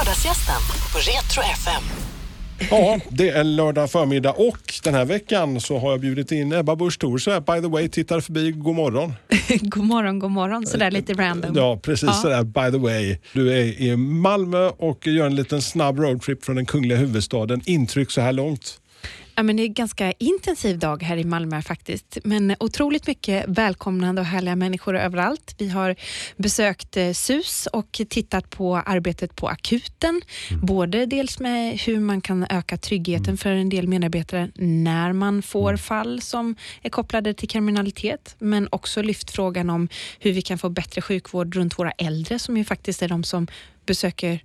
Lördagsgästen på Retro FM. Ja, det är lördag förmiddag och den här veckan så har jag bjudit in Ebba Busch Thor. Så här, by the way, tittar förbi. God morgon. god morgon, god morgon. Sådär lite random. Ja, precis Ja. sådär. By the way. Du är i Malmö och gör en liten snabb roadtrip från den kungliga huvudstaden. Intryck så här långt? Ja, men det är en ganska intensiv dag här i Malmö faktiskt. Men otroligt mycket välkomnande och härliga människor överallt. Vi har besökt eh, SUS och tittat på arbetet på akuten. Både dels med hur man kan öka tryggheten för en del medarbetare när man får fall som är kopplade till kriminalitet. Men också lyft frågan om hur vi kan få bättre sjukvård runt våra äldre som ju faktiskt är de som besöker,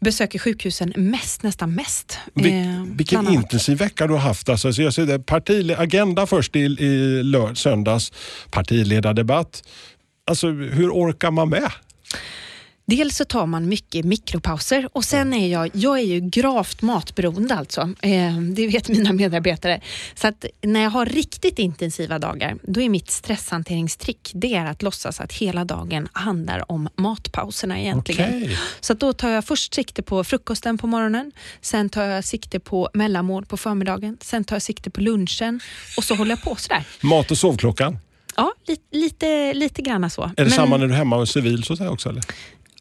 besöker sjukhusen mest, nästan mest. Vil- Eh, vilken intensiv vecka du och haft. Alltså, så jag ser det, partile- agenda först i, i lör- söndags, partiledardebatt. Alltså, hur orkar man med? Dels så tar man mycket mikropauser och sen är jag, jag är ju gravt matberoende alltså. Eh, det vet mina medarbetare. Så att när jag har riktigt intensiva dagar, då är mitt stresshanteringstrick det är att låtsas att hela dagen handlar om matpauserna egentligen. Okej. Så då tar jag först sikte på frukosten på morgonen, sen tar jag sikte på mellanmål på förmiddagen, sen tar jag sikte på lunchen och så håller jag på sådär. Mat och sovklockan? Ja, lite, lite, lite granna så. Är det Men- samma när du är hemma och är civil så också? Eller?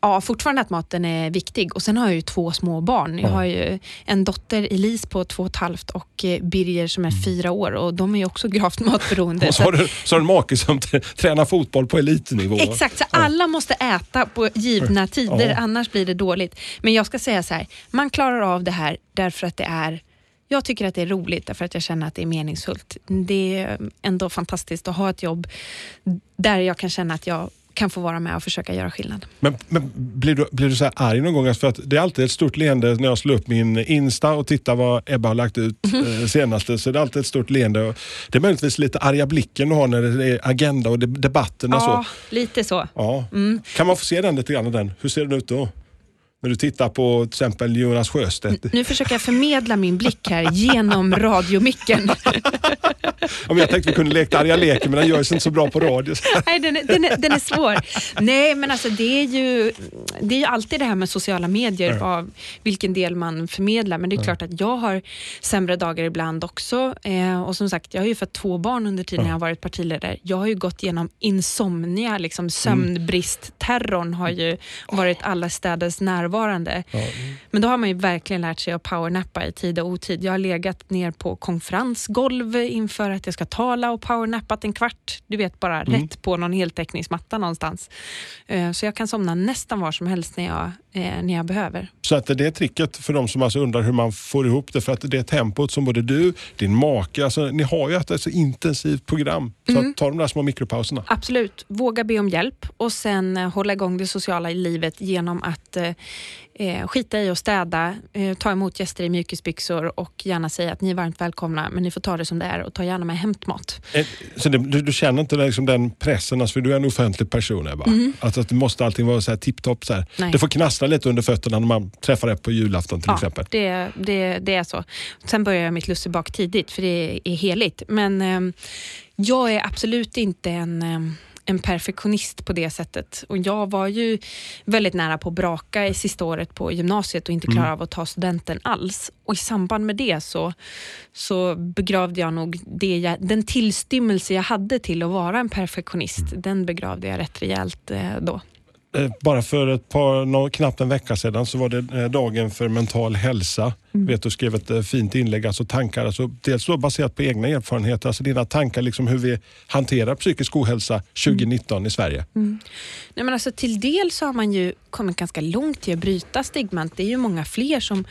Ja, fortfarande att maten är viktig. Och Sen har jag ju två små barn. Jag Ja. har ju en dotter, Elise, på två och ett halvt och eh, Birger som är fyra år och de är ju också gravt matberoende. Mm. Och så har du, så har du en make som tränar fotboll på elitnivå. Exakt, så alla måste äta på givna tider, Ja. annars blir det dåligt. Men jag ska säga så här, man klarar av det här därför att det är jag tycker att det är roligt därför att jag känner att det är meningsfullt. Det är ändå fantastiskt att ha ett jobb där jag kan känna att jag kan få vara med och försöka göra skillnad. Men, men blir du, blir du så här arg någon gång? För att det är alltid ett stort leende när jag slår upp min Insta och tittar vad Ebba har lagt ut eh, senaste. Så det är alltid ett stort leende. Det är möjligtvis lite arga blicken du har när det är agenda och de- debatterna. Ja, Så. lite så. Ja. Kan man få se den lite grann? Den? Hur ser den ut då? När du tittar på till exempel Jonas Sjöstedt. Nu försöker jag förmedla min blick här genom radiomicken. Ja, jag tänkte vi kunde leka arga leken men den görs inte så bra på radio. Nej, den är, den, är, den är svår. Nej, men alltså det är ju, det är ju alltid det här med sociala medier, Ja. vad, vilken del man förmedlar. Men det är klart att jag har sämre dagar ibland också. Eh, och som sagt, jag har ju fått två barn under tiden jag har varit partiledare. Jag har ju gått igenom insomnia, liksom sömnbrist. Terrorn har ju varit alla städers närvarande. Men då har man ju verkligen lärt sig att powernappa i tid och otid. Jag har legat ner på konferensgolv inför att jag ska tala och powernappat en kvart. Du vet, bara rätt på någon heltäckningsmatta någonstans. Eh, Så jag kan somna nästan var som helst när jag, eh, när jag behöver. Så att det är tricket för de som alltså undrar hur man får ihop det. För att det är tempot som både du, din make, alltså, ni har ju ett, så intensivt program. Så att ta de där små mikropauserna. Absolut, våga be om hjälp och sen eh, hålla igång det sociala livet genom att eh, skita i att städa, eh, ta emot gäster i mjukisbyxor och gärna säga att ni är varmt välkomna men ni får ta det som det är och ta gärna med hämtmat. Eh, Så det, du, du känner inte liksom den pressen, alltså, för du är en offentlig person Ebba. Alltså, att det måste allting vara så här tipptopp. Så här. Nej. Det får knastra lite under fötterna när man träffar dig på julafton till exempel. Det, det, det är så. Sen börjar jag mitt lussebak tidigt för det är heligt. Men eh, jag är absolut inte en, eh, en perfektionist på det sättet. Och jag var ju väldigt nära på att braka i sista året på gymnasiet och inte klara av att ta studenten alls. Och i samband med det så, så begravde jag nog det jag, den tillstymmelse jag hade till att vara en perfektionist. Den begravde jag rätt rejält eh, då. Eh, Bara för ett par, knappt en vecka sedan så var det eh, dagen för mental hälsa. Mm. Vet du skrev ett eh, fint inlägg, alltså tankar, alltså dels då baserat på egna erfarenheter, alltså dina tankar liksom hur vi hanterar psykisk ohälsa 2019 i Sverige. Nej, men alltså, till del så har man ju kommit ganska långt i att bryta stigmat. Det är ju många fler som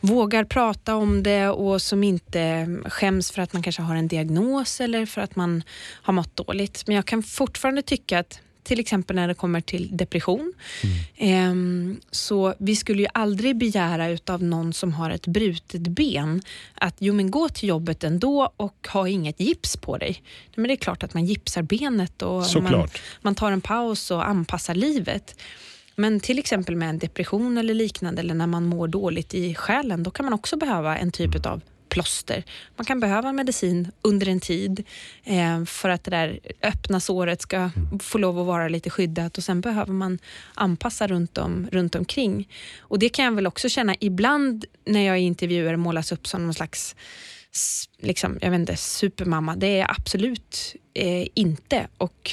vågar prata om det och som inte skäms för att man kanske har en diagnos eller för att man har mått dåligt. Men jag kan fortfarande tycka att till exempel när det kommer till depression. Ehm, så vi skulle ju aldrig begära utav någon som har ett brutet ben att jo men gå till jobbet ändå och ha inget gips på dig. Men det är klart att man gipsar benet och man, man tar en paus och anpassar livet. Men till exempel med en depression eller liknande eller när man mår dåligt i själen, då kan man också behöva en typ av plåster. Man kan behöva medicin under en tid eh, för att det där öppna såret ska få lov att vara lite skyddat och sen behöver man anpassa runt, om, runt omkring. Och det kan jag väl också känna ibland när jag i intervjuer målas upp som någon slags liksom, jag vet inte, supermamma. Det är jag absolut eh, inte. Och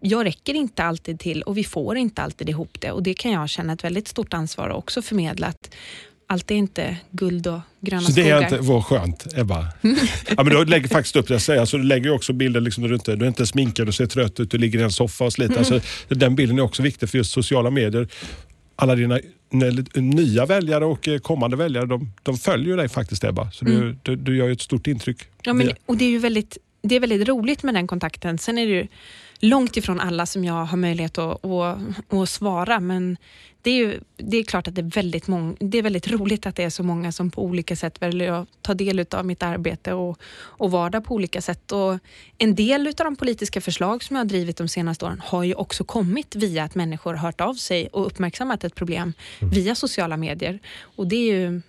jag räcker inte alltid till och vi får inte alltid ihop det. Och Det kan jag känna ett väldigt stort ansvar att också förmedla. Att allt är inte guld och gröna Så skogar. det är inte, var skönt Ebba. ja, men du lägger faktiskt upp det jag säger. Alltså, du lägger också bilder liksom, där du inte du är inte sminkad, du ser trött ut, du ligger i en soffa och sliter. Alltså, den bilden är också viktig för just sociala medier. Alla dina nya väljare och eh, kommande väljare, de, de följer dig faktiskt Ebba. Så du, du, du gör ju ett stort intryck. Ja, men, och det är ju väldigt, det är väldigt roligt med den kontakten. Sen är det ju långt ifrån alla som jag har möjlighet att, att, att svara, men det är, ju, det är klart att det är, väldigt många, det är väldigt roligt att det är så många som på olika sätt väljer att ta del av mitt arbete och, och vardag på olika sätt. Och en del av de politiska förslag som jag har drivit de senaste åren har ju också kommit via att människor har hört av sig och uppmärksammat ett problem Mm. via sociala medier. Och det är ju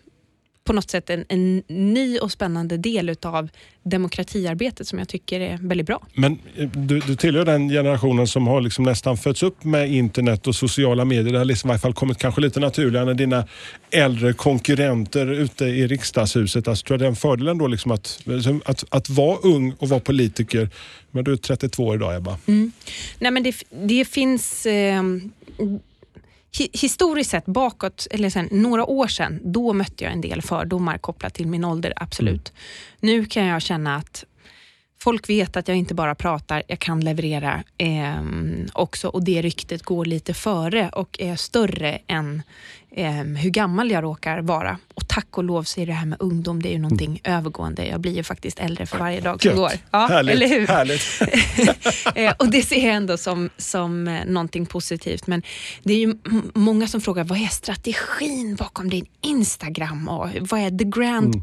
på något sätt en, en ny och spännande del utav demokratiarbetet som jag tycker är väldigt bra. Men eh, du, du tillhör den generationen som har liksom nästan fötts upp med internet och sociala medier. Det har liksom i alla fall kommit kanske lite naturligare än dina äldre konkurrenter ute i riksdagshuset. Alltså, tror jag det är en fördel ändå liksom att, att, att vara ung och vara politiker. Men du är 32 idag Ebba. Mm. Nej, men det, det finns... Eh, historiskt sett bakåt, eller sen, några år sedan, då mötte jag en del fördomar kopplat till min ålder, absolut. Nu kan jag känna att folk vet att jag inte bara pratar, jag kan leverera eh, också och det ryktet går lite före och är större än eh, hur gammal jag råkar vara. Och tack och lov så är det här med ungdom, det är ju någonting övergående. Jag blir ju faktiskt äldre för varje dag som Gött. går. Ja, härligt, eller hur? härligt. Eh, och det ser jag ändå som, som eh, någonting positivt. Men det är ju många som frågar, vad är strategin bakom din Instagram och vad är the grand Mm.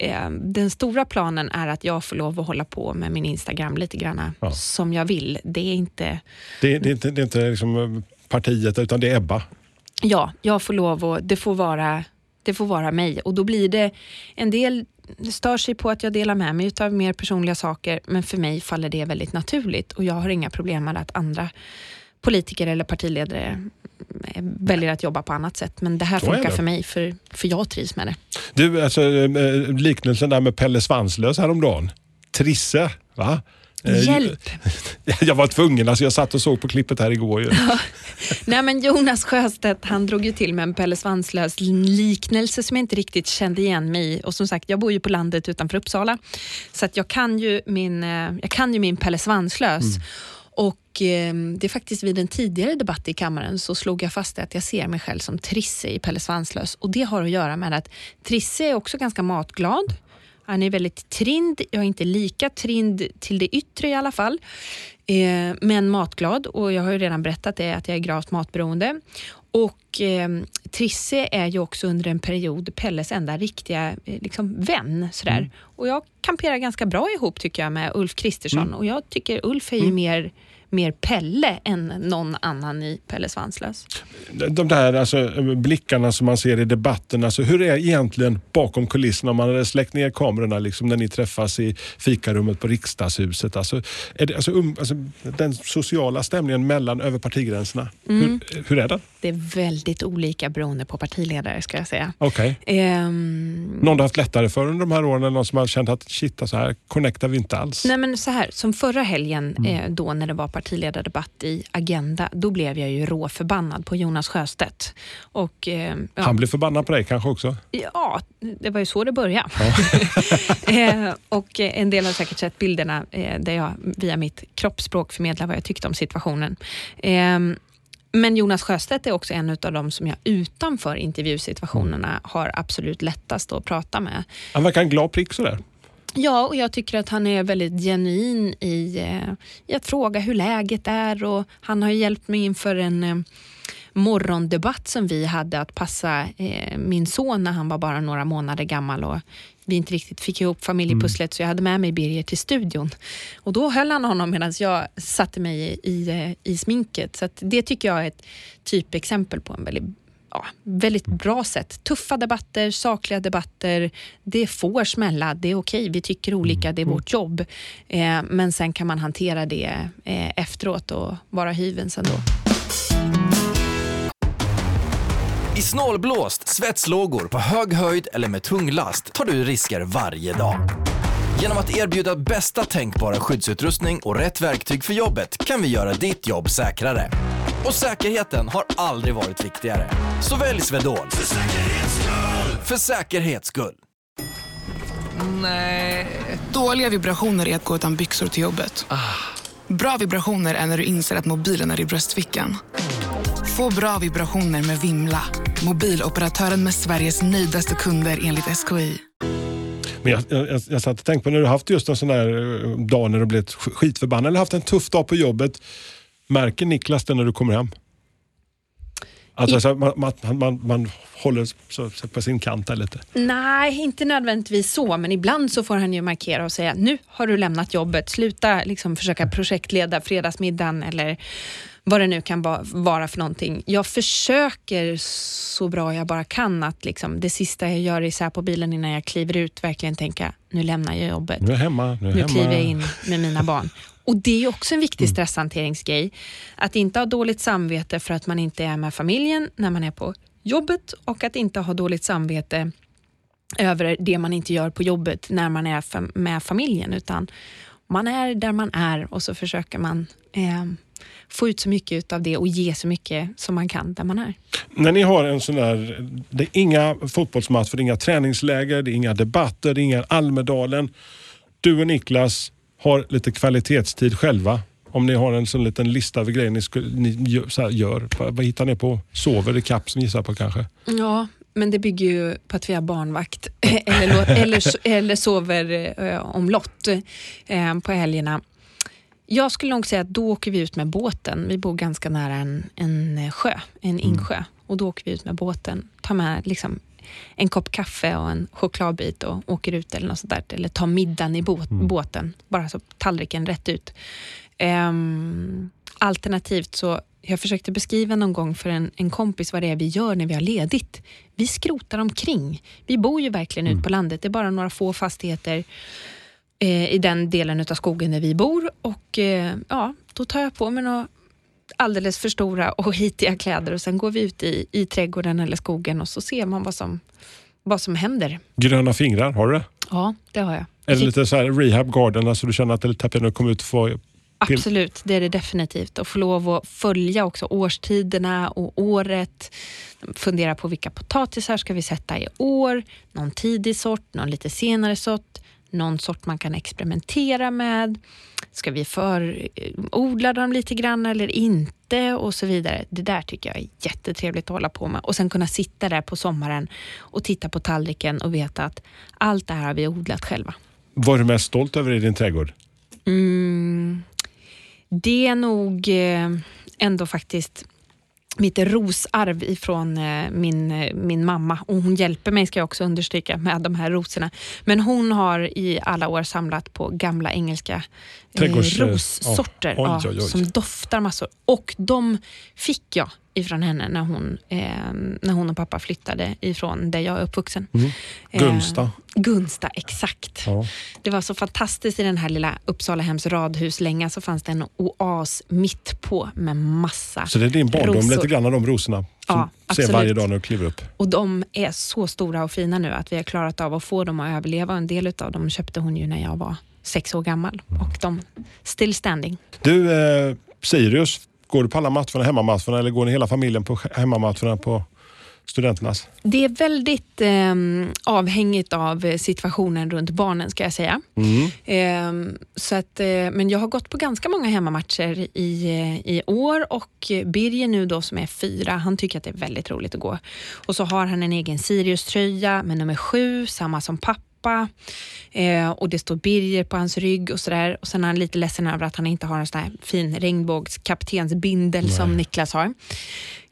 Plan? Eh, Den stora planen är att jag får lov att hålla på med min Instagram lite grann Ja. som jag vill. Det är inte Det, det är inte, det är inte liksom partiet utan det är Ebba. Ja, jag får lov att, det får vara, det får vara mig och då blir det, en del stör sig på att jag delar med mig av mer personliga saker, men för mig faller det väldigt naturligt och jag har inga problem med att andra politiker eller partiledare eh, väljer att jobba på annat sätt. Men det här funkar det. för mig, för, för jag trivs med det. Du, alltså, eh, liknelsen där med Pelle Svanslös häromdagen. Trisse, va? Eh, Hjälp! Jag var tvungen, alltså jag satt och såg på klippet här igår. Ju. Nej, men Jonas Sjöstedt han drog ju till med en Pelle Svanslös liknelse som jag inte riktigt kände igen mig i. Och som sagt, jag bor ju på landet utanför Uppsala. Så att jag, kan ju min, eh, jag kan ju min Pelle Svanslös. Och eh, det är faktiskt vid en tidigare debatt i kammaren så slog jag fast att jag ser mig själv som Trisse i Pelle Svanslös. Och det har att göra med att Trisse är också ganska matglad. Han är väldigt trind. Jag är inte lika trind till det yttre i alla fall. Eh, men matglad och jag har ju redan berättat det att jag är gravt matberoende. Och eh, Trisse är ju också under en period Pelles enda riktiga eh, liksom, vän. Sådär. Och jag kamperar ganska bra ihop tycker jag med Ulf Kristersson och jag tycker Ulf är ju mer, mer Pelle än någon annan i Pelle Svanslös. De där alltså, blickarna som man ser i debatten, alltså, hur är egentligen bakom kulisserna om man hade släckt ner kamerorna liksom, när ni träffas i fikarummet på riksdagshuset? Alltså, det, alltså, um, alltså, den sociala stämningen mellan över partigränserna, hur, hur är den? Det är väldigt olika beroende på partiledare ska jag säga. Okej. Ehm, Någon du haft lättare för under de här åren eller någon som har känt att shit, så här connectar vi inte alls? Nej men så här, som förra helgen Mm. eh, då när det var partiledardebatt i Agenda, då blev jag ju råförbannad på Jonas Sjöstedt. Och, eh, ja, Han blir förbannad på dig kanske också? ja, det var ju så det började. eh, och en del har säkert sett bilderna eh, där jag via mitt kroppsspråk förmedlar vad jag tyckte om situationen. Eh, men Jonas Sjöstedt är också en av de som jag utanför intervjusituationerna har absolut lättast att prata med. Han verkar en glad prick sådär. Ja, och jag tycker att han är väldigt genuin i, eh, i att fråga hur läget är och han har hjälpt mig inför en eh, morgondebatt som vi hade att passa eh, min son när han var bara några månader gammal och vi inte riktigt fick ihop familjepusslet så jag hade med mig Birger till studion. Och då höll han honom medan jag satte mig i, i, eh, i sminket. Så det tycker jag är ett typexempel på en väldigt ja, väldigt bra sätt. Tuffa debatter, sakliga debatter. Det får smälla, det är okej. Vi tycker olika, det är vårt jobb. Eh, men sen kan man hantera det eh, efteråt och vara hyvens ändå. I snålblåst, svetslågor, på hög höjd eller med tung last tar du risker varje dag. Genom att erbjuda bästa tänkbara skyddsutrustning och rätt verktyg för jobbet kan vi göra ditt jobb säkrare. Och säkerheten har aldrig varit viktigare. Så välj Swedol. För säkerhets skull! För säkerhets skull. Nej. Dåliga vibrationer är att gå utan byxor till jobbet. Bra vibrationer är när du inser att mobilen är i bröstfickan. Få bra vibrationer med Vimla. Mobiloperatören med Sveriges nöjdaste kunder enligt SKI. Men jag, jag, jag satt och tänkte på när du haft just en sån där eh, dag när du blivit sk- skitförbannad eller haft en tuff dag på jobbet. Märker Niklas det när du kommer hem? I- alltså, man, man, man, man håller så, så på sin kant där lite. Nej, inte nödvändigtvis så, men ibland så får han ju markera och säga nu har du lämnat jobbet, sluta liksom försöka projektleda fredagsmiddagen eller vad det nu kan va- vara för någonting. Jag försöker så bra jag bara kan att liksom, det sista jag gör är här på bilen innan jag kliver ut verkligen tänka nu lämnar jag jobbet. Nu är hemma. Nu Nu hemma. kliver jag in med mina barn. Och Det är också en viktig stresshanteringsgrej. Att inte ha dåligt samvete för att man inte är med familjen när man är på jobbet och att inte ha dåligt samvete över det man inte gör på jobbet när man är med familjen. Utan man är där man är och så försöker man eh, få ut så mycket av det och ge så mycket som man kan där man är. När ni har en sån där, det är inga fotbollsmatcher, inga träningsläger, det är inga debatter, det är inga Almedalen. Du och Niklas har lite kvalitetstid själva. Om ni har en sån liten lista över grejer ni, skulle, ni här gör. Vad, hittar ni på? Sover i kapp som gissar på kanske? Ja, men det bygger ju på att vi har barnvakt eller, eller, eller sover eh, omlott eh, på helgerna. Jag skulle nog säga att då åker vi ut med båten. Vi bor ganska nära en, en eh, sjö, en insjö. Och då åker vi ut med båten. Tar med liksom en kopp kaffe och en chokladbit och åker ut eller något sånt där. Eller tar middagen i båt, båten, bara så tallriken rätt ut. Ehm, alternativt så, jag försökte beskriva någon gång för en, en kompis vad det är vi gör när vi har ledigt. Vi skrotar omkring. Vi bor ju verkligen ut på landet. Det är bara några få fastigheter eh, i den delen av skogen där vi bor och eh, ja, då tar jag på mig några alldeles för stora och hitiga kläder och sen går vi ut i, i trädgården eller skogen och så ser man vad som, vad som händer. Gröna fingrar, har du det? Ja, det har jag. Eller lite så här rehab garden, alltså du känner att det är när du kommer ut och Till- Absolut, det är det definitivt. Och få lov att följa också årstiderna och året. Fundera på vilka potatisar ska vi sätta i år. Någon tidig sort, någon lite senare sort. Någon sort man kan experimentera med. Ska vi förodla dem lite grann eller inte? Och så vidare. Det där tycker jag är jättetrevligt att hålla på med. Och sen kunna sitta där på sommaren och titta på tallriken och veta att allt det här har vi odlat själva. Vad är du mest stolt över i din trädgård? Mm, det är nog eh, ändå faktiskt mitt rosarv ifrån eh, min, eh, min mamma. Och hon hjälper mig, ska jag också understryka, med de här rosorna. Men hon har i alla år samlat på gamla engelska eh, rossorter ja. Som doftar massor. Och de fick jag ifrån henne när hon, eh, när hon och pappa flyttade ifrån där jag är uppvuxen. Mm. Gunsta. Eh, Gunsta, exakt. Ja. Det var så fantastiskt i den här lilla Uppsalahems radhuslänga så fanns det en oas mitt på med massa Så det är din barndom, rosor. lite grann av de rosorna som Ja, ser absolut. varje dag när du kliver upp. Och de är så stora och fina nu att vi har klarat av att få dem att överleva. En del av dem köpte hon ju när jag var sex år gammal och de still standing. Du, eh, Sirius, går du på alla matcherna, hemmamatcherna eller går ni hela familjen på hemmamatcherna på studenternas? Det är väldigt eh, avhängigt av eh, situationen runt barnen ska jag säga. Eh, så att, eh, men jag har gått på ganska många hemmamatcher i, eh, i år och Birger nu då som är fyra, han tycker att det är väldigt roligt att gå. Och så har han en egen Sirius-tröja med nummer sju, samma som pappa. Eh, och det står Birger på hans rygg och sådär. Och sen är han lite ledsen över att han inte har en sån här fin regnbågskaptensbindel som Niklas har.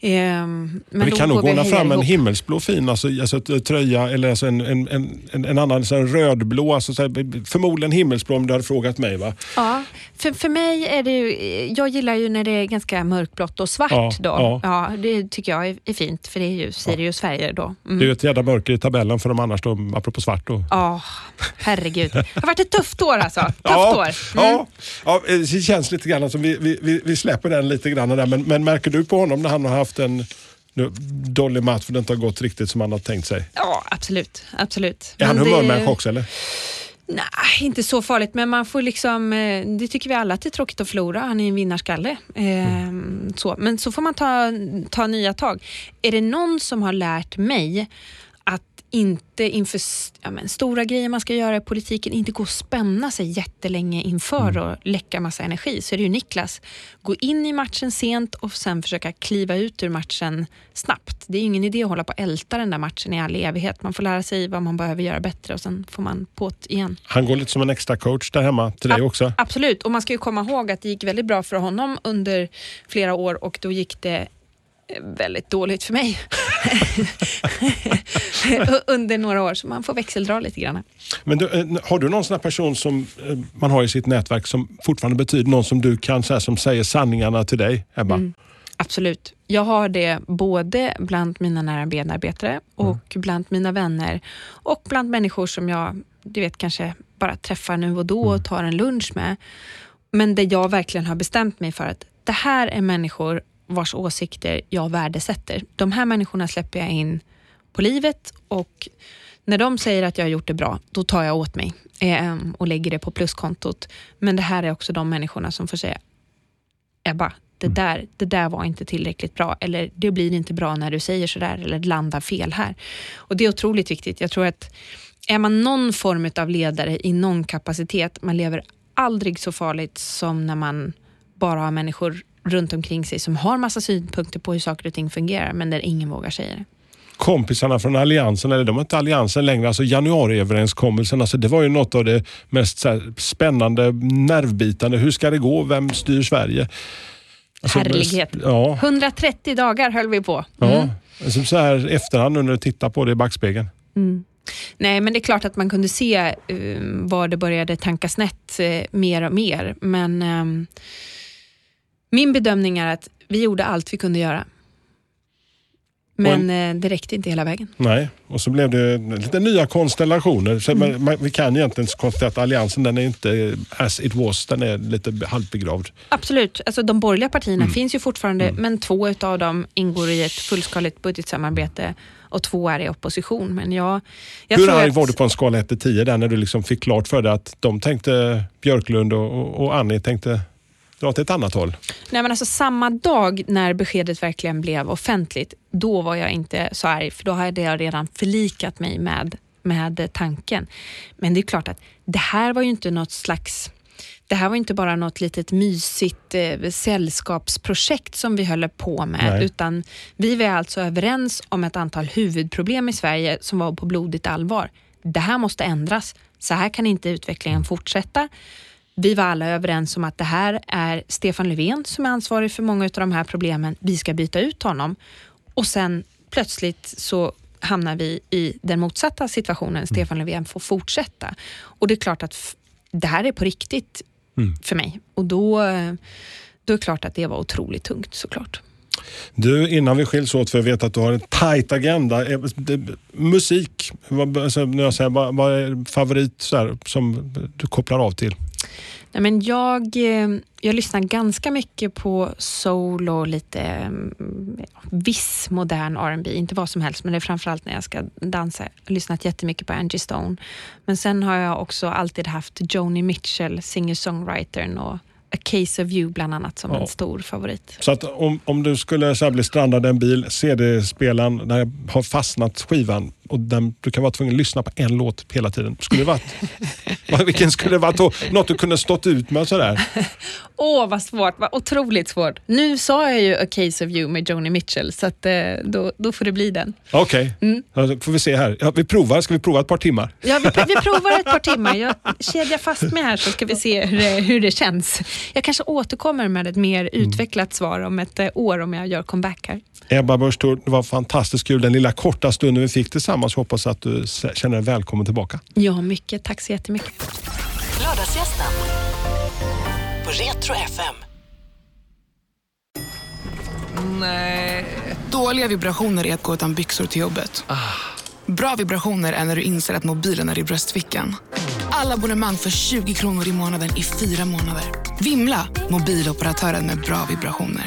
Ehm, Men det då kan nog vi ordna fram en himmelsblå fin alltså, alltså tröja eller alltså en, en, en, en, annan så rödblå. Alltså, så här, förmodligen himmelsblå om du hade frågat mig. Va? Ja, för, för mig är det ju, jag gillar ju när det är ganska mörkblått och svart. Ja, då. ja. Ja, det tycker jag är, är fint, för det är ju Sirius färger då. Mm. Det är ju ett jävla mörker i tabellen för de annars, då, apropå svart. Då. Ja, herregud. Det har varit ett tufft år alltså. Tufft Ja, år. Mm. ja, ja, det känns lite grann som vi, vi, vi, vi släpper den lite grann där. Men, men märker du på honom när han har haft en nu, dålig match för det inte har gått riktigt som han har tänkt sig? Ja, absolut. absolut. Är han Men det- humörmänniska också eller? Nej, inte så farligt, men man får liksom, eh, det tycker vi alla att det är tråkigt att förlora. Han är en vinnarskalle. Eh, så. Men så får man ta, ta nya tag. Är det någon som har lärt mig inte inför ja, men, stora grejer man ska göra i politiken, inte gå och spänna sig jättelänge inför och läcka massa energi, så är det ju Niklas. Gå in i matchen sent och sen försöka kliva ut ur matchen snabbt. Det är ju ingen idé att hålla på och älta den där matchen i all evighet. Man får lära sig vad man behöver göra bättre och sen får man på det igen. Han går lite som en extra coach där hemma till dig Ab- också. Absolut, och man ska ju komma ihåg att det gick väldigt bra för honom under flera år och då gick det väldigt dåligt för mig under några år, så man får växeldra lite grann. Men du, eh, har du någon sån här person som eh, man har i sitt nätverk som fortfarande betyder någon som du kan säga som säger sanningarna till dig, Ebba? Mm. Absolut. Jag har det både bland mina nära medarbetare och bland mina vänner och bland människor som jag du vet, kanske bara träffar nu och då och tar en lunch med. Men där jag verkligen har bestämt mig för att det här är människor vars åsikter jag värdesätter. De här människorna släpper jag in på livet och när de säger att jag har gjort det bra, då tar jag åt mig eh, och lägger det på pluskontot. Men det här är också de människorna som får säga, Ebba, det där, det där var inte tillräckligt bra eller det blir inte bra när du säger sådär eller det landar fel här. Och Det är otroligt viktigt. Jag tror att är man någon form av ledare i någon kapacitet, man lever aldrig så farligt som när man bara har människor runt omkring sig som har massa synpunkter på hur saker och ting fungerar men där ingen vågar säga det. Kompisarna från Alliansen, eller de är inte Alliansen längre, alltså januariöverenskommelsen, alltså det var ju något av det mest spännande, nervbitande. Hur ska det gå? Vem styr Sverige? Alltså, Härlighet. Ja, 130 dagar höll vi på. ja. Som så här efterhand när du tittar på det i backspegeln. Nej, men det är klart att man kunde se eh, var det började tanka snett eh, mer och mer. Men ehm, min bedömning är att vi gjorde allt vi kunde göra. Men eh, det räckte inte hela vägen. Nej, och så blev det lite nya konstellationer. Så Mm. man, man, vi kan egentligen konstatera att Alliansen den är inte as it was, den är lite halvbegravd. Absolut. Alltså, de borgerliga partierna Mm. finns ju fortfarande, men två av dem ingår i ett fullskaligt budgetsamarbete och två är i opposition. Men jag, jag Hur arg att, var du på en skala 1 till 10 där när du liksom fick klart för dig att de tänkte, Björklund och, och, och Annie tänkte dra till ett annat håll? Nej, men alltså, samma dag när beskedet verkligen blev offentligt, då var jag inte så arg, för då hade jag redan förlikat mig med, med tanken. Men det är klart att det här var ju inte något slags det här var inte bara något litet mysigt eh, sällskapsprojekt som vi höll på med, Nej. utan vi var alltså överens om ett antal huvudproblem i Sverige som var på blodigt allvar. Det här måste ändras. Så här kan inte utvecklingen fortsätta. Vi var alla överens om att det här är Stefan Löfven som är ansvarig för många av de här problemen. Vi ska byta ut honom. Och sen plötsligt så hamnar vi i den motsatta situationen. Stefan Löfven får fortsätta. Och det är klart att det här är på riktigt för mig. Och då, eh, då är det klart att det var otroligt tungt såklart. Du, innan vi skiljs åt, för jag vet att du har en tight agenda. Eh, musik, vad, alltså, när jag säger, vad, vad är favorit så här, som du kopplar av till? Nej, men jag, eh, jag lyssnar ganska mycket på soul och lite mm, viss modern R&B. Inte vad som helst, men det är framförallt när jag ska dansa. Jag har lyssnat jättemycket på Angie Stone. Men sen har jag också alltid haft Joni Mitchell, singer-songwritern och A Case of You bland annat som Ja. en stor favorit. Så att om, om du skulle så bli strandad i en bil, CD-spelaren, där har fastnat skivan. Och den, du kan vara tvungen att lyssna på en låt hela tiden. Skulle det varit, vilken skulle det varit då? Något du kunde stått ut med sådär? Åh, vad svårt. Vad otroligt svårt. Nu sa jag ju A Case of You med Joni Mitchell, så att, eh, då, då får det bli den. Okej, ja, då får vi se här. Ja, vi provar. Ska vi prova ett par timmar? Ja, vi, vi provar ett par timmar. Jag kedjar fast mig här så ska vi se hur det, hur det känns. Jag kanske återkommer med ett mer utvecklat svar om ett eh, år om jag gör comeback här. Ebba Busch det var fantastiskt kul den lilla korta stunden vi fick tillsammans. Hoppas att du känner dig välkommen tillbaka. Ja, mycket. Tack så jättemycket. Lördagsgästen på Retro FM. Dåliga vibrationer är att gå utan byxor till jobbet. Bra vibrationer är när du inser att mobilen är i bröstfickan. Alla abonnemang för 20 kronor i månaden i fyra månader. Vimla! Mobiloperatören med bra vibrationer.